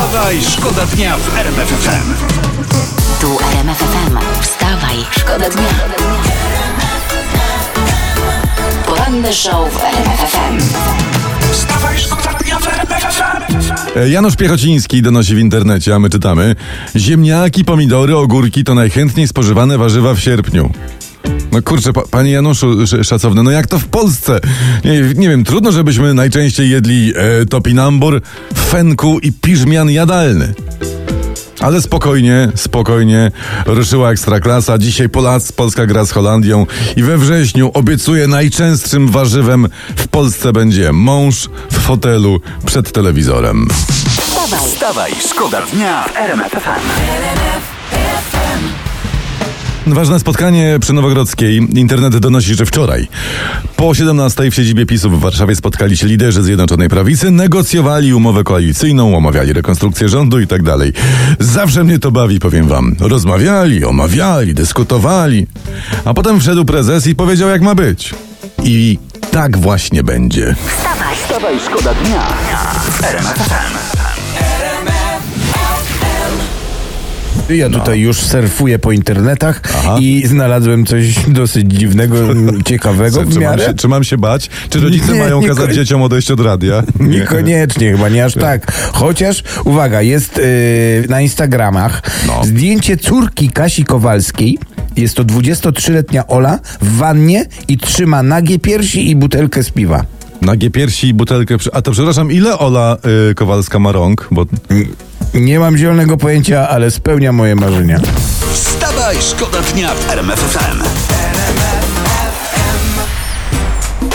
Wstawaj, szkoda dnia w RMF FM. Tu RMF FM. Wstawaj, szkoda dnia. Poranny show w RMF FM. Wstawaj, szkoda dnia w RMF FM. E, Janusz Piechociński donosi w internecie, a my czytamy Ziemniaki, pomidory, ogórki to najchętnniej spożywane warzywa w sierpniu. No kurczę, pa, panie Januszu sz- szacowny, no jak to w Polsce? Nie, nie wiem, trudno, żebyśmy najczęściej jedli e, topinambur, fenku i piżmian jadalny. Ale spokojnie, spokojnie, ruszyła ekstraklasa. Dzisiaj Polac, Polska gra z Holandią i we wrześniu obiecuję najczęstszym warzywem w Polsce będzie mąż w fotelu przed telewizorem. Wstawaj, Wstawaj, szkoda dnia w RMF FM. Ważne spotkanie przy Nowogrodzkiej. Internet donosi, że wczoraj po 17 w siedzibie PiSu w Warszawie spotkali się liderzy Zjednoczonej Prawicy, negocjowali umowę koalicyjną, omawiali rekonstrukcję rządu i tak dalej. Zawsze mnie to bawi, powiem wam. Rozmawiali, omawiali, dyskutowali. A potem wszedł prezes i powiedział, jak ma być. I tak właśnie będzie. wstawaj, Wstawaj, szkoda dnia w Ja tutaj już surfuję po internetach Aha. i znalazłem coś dosyć dziwnego, ciekawego w Czy mam, miarę. się, czy mam się bać? Czy rodzice Nie, mają kazać dzieciom odejść od radia? Niekoniecznie, chyba nie aż tak. Chociaż, uwaga, jest yy, na Instagramach No. zdjęcie córki Kasi Kowalskiej. Jest to 23-letnia Ola w wannie i trzyma nagie piersi i butelkę z piwa. Nagie piersi i butelkę. A to przepraszam, ile Ola y, Kowalska ma rąk? Bo Nie mam zielonego pojęcia, ale spełnia moje marzenia. Wstawaj, szkoda dnia w RMF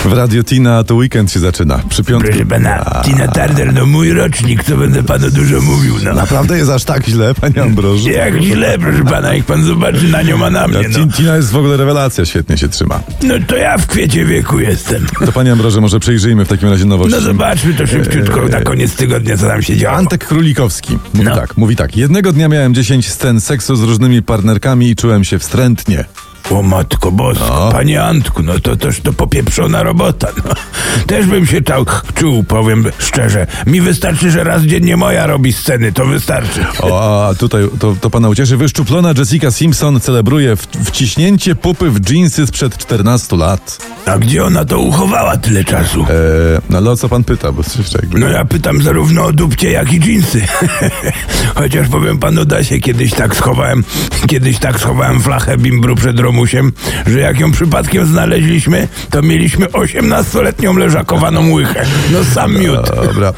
w Radio Tina to weekend się zaczyna. Przy piątku. Proszę pana, Tina Turner, no mój rocznik, co będę panu dużo mówił, no. Naprawdę jest aż tak źle, panie Ambroży? Jak źle, proszę pana, jak pan zobaczy na nią, a na mnie, no. Tin- Tina jest w ogóle rewelacja, świetnie się trzyma. No to ja w kwiecie wieku jestem. To panie Ambroży, może przejrzyjmy w takim razie nowości. No zobaczmy to szybciutko na koniec tygodnia, co tam się działo. Antek Królikowski mówi No. tak, mówi tak. Jednego dnia miałem 10 scen seksu z różnymi partnerkami i czułem się wstrętnie. O matko bosko, panie Antku, no to toż to popieprzona robota, no. Też bym się czał, czuł, powiem szczerze. Mi wystarczy, że raz dziennie moja robi sceny, to wystarczy. O, a tutaj to, to pana ucieszy. Wyszczuplona Jessica Simpson celebruje w, wciśnięcie pupy w dżinsy sprzed 14 lat. A gdzie ona to uchowała tyle czasu? E, no ale o co pan pyta? Bo coś jakby... No ja pytam zarówno o dupcie, jak i dżinsy. Chociaż powiem panu Dasie, kiedyś tak schowałem, kiedyś tak schowałem flachę bimbru przed Romusiem, że jak ją przypadkiem znaleźliśmy, to mieliśmy 18-letnią leżakowaną łychę. No sam miód. Dobra.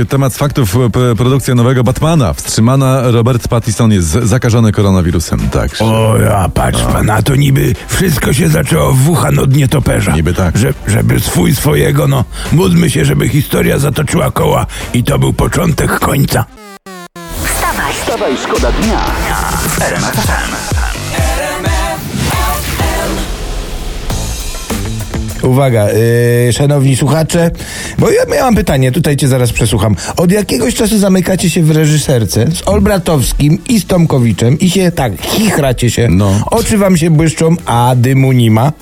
E, Temat z faktów. P- Produkcja nowego Batmana. Wstrzymana. Robert Pattinson jest zakażony koronawirusem. Tak. O ja, patrz pan, a to niby wszystko się zaczęło w Wuhan od nietoperza. Niby tak. Że, żeby swój swojego, no módlmy się, żeby historia zatoczyła koła i to był początek końca. wstawaj, Wstawaj, szkoda dnia w Uwaga, yy, szanowni słuchacze, bo ja miałam pytanie, tutaj cię zaraz przesłucham. Od jakiegoś czasu zamykacie się w reżyserce z Olbratowskim i z Tomkowiczem i się tak chichracie się, No. oczy wam się błyszczą, a dymu nie ma.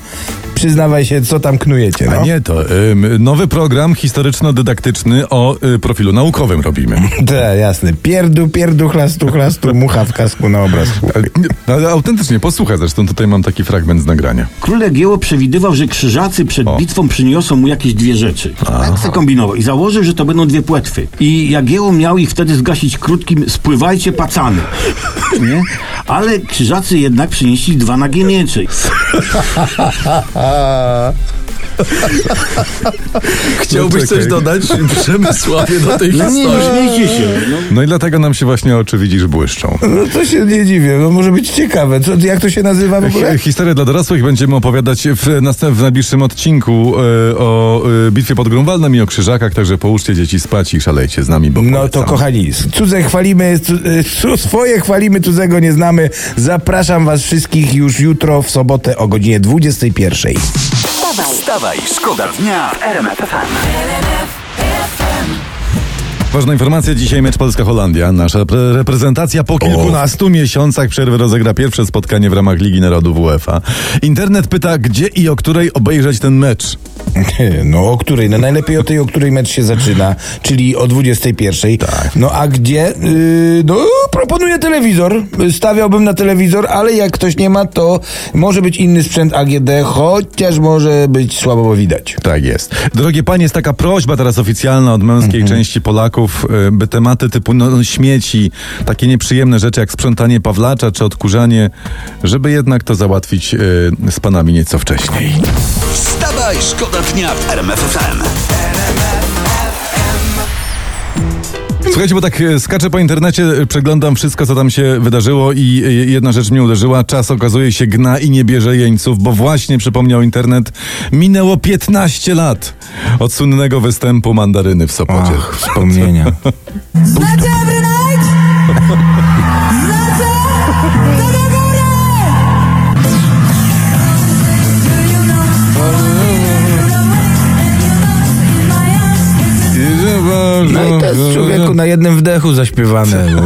Przyznawaj się, co tam knujecie, no. A nie to. ym, nowy program historyczno-dydaktyczny o y, profilu naukowym robimy. Tak, jasne. Pierdu, pierdu, chlastu, chlastu, mucha w kasku na obrazku. Ale, nie, ale autentycznie, posłuchaj zresztą, tutaj mam taki fragment z nagrania. Król Jagiełło przewidywał, że krzyżacy przed bitwą przyniosą mu jakieś dwie rzeczy. Tak se kombinował i założył, że to będą dwie płetwy. I Jagiełło miał ich wtedy zgasić krótkim spływajcie pacany. Nie? Ale krzyżacy jednak przynieśli dwa nagie miecze. Chciałbyś coś dodać Przemysławie do tej No nie, no śmiejcie się. No. No i dlatego nam się właśnie oczy widzisz błyszczą. No to się nie dziwię, no może być ciekawe. Co, jak to się nazywa w ogóle? Hi- Historię dla dorosłych będziemy opowiadać w, następ, w najbliższym odcinku e, o e, bitwie pod Grunwaldem i o krzyżakach, także połóżcie dzieci spać i szalejcie z nami, bo No to kochani, cudze chwalimy, cu, y, cu, swoje chwalimy, cudzego nie znamy. Zapraszam was wszystkich już jutro w sobotę o godzinie 21. wstawaj, Wstawaj, szkoda dnia. W RMF FM. Ważna informacja, dzisiaj mecz Polska-Holandia. Nasza pre- reprezentacja po kilkunastu miesiącach przerwy rozegra pierwsze spotkanie w ramach Ligi Narodów UEFA. Internet pyta, gdzie i o której obejrzeć ten mecz. No o której? No najlepiej o tej, o której mecz się zaczyna, czyli o 21. Tak. No a gdzie? Yy, no proponuję telewizor. Stawiałbym na telewizor, ale jak ktoś nie ma, to może być inny sprzęt AGD, chociaż może być słabo bo widać. Tak jest. Drogie panie, jest taka prośba teraz oficjalna od męskiej części Polaków, y, by tematy typu no, śmieci, takie nieprzyjemne rzeczy jak sprzątanie Pawlacza czy odkurzanie, żeby jednak to załatwić y, z panami nieco wcześniej. Wstawaj, szkoda dnia w RMF FM. Słuchajcie, bo tak e, skaczę po internecie, e, przeglądam wszystko, co tam się wydarzyło i e, jedna rzecz mnie uderzyła. Czas okazuje się gna i nie bierze jeńców, bo właśnie przypomniał internet, minęło 15 lat od słynnego występu mandaryny w Sopocie. Ach, wspomnienia. na jednym wdechu zaśpiewane.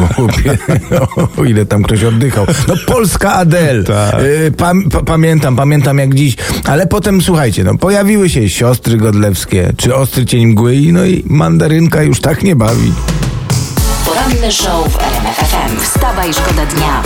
O ile tam ktoś oddychał. No Polska Adel. Tak. Y, pam, pa, pamiętam, pamiętam jak dziś. Ale potem słuchajcie, no pojawiły się siostry godlewskie, czy ostry cień mgły, i no i mandarynka już tak nie bawi. Poranny show w RMF FM. Wstawaj, szkoda dnia.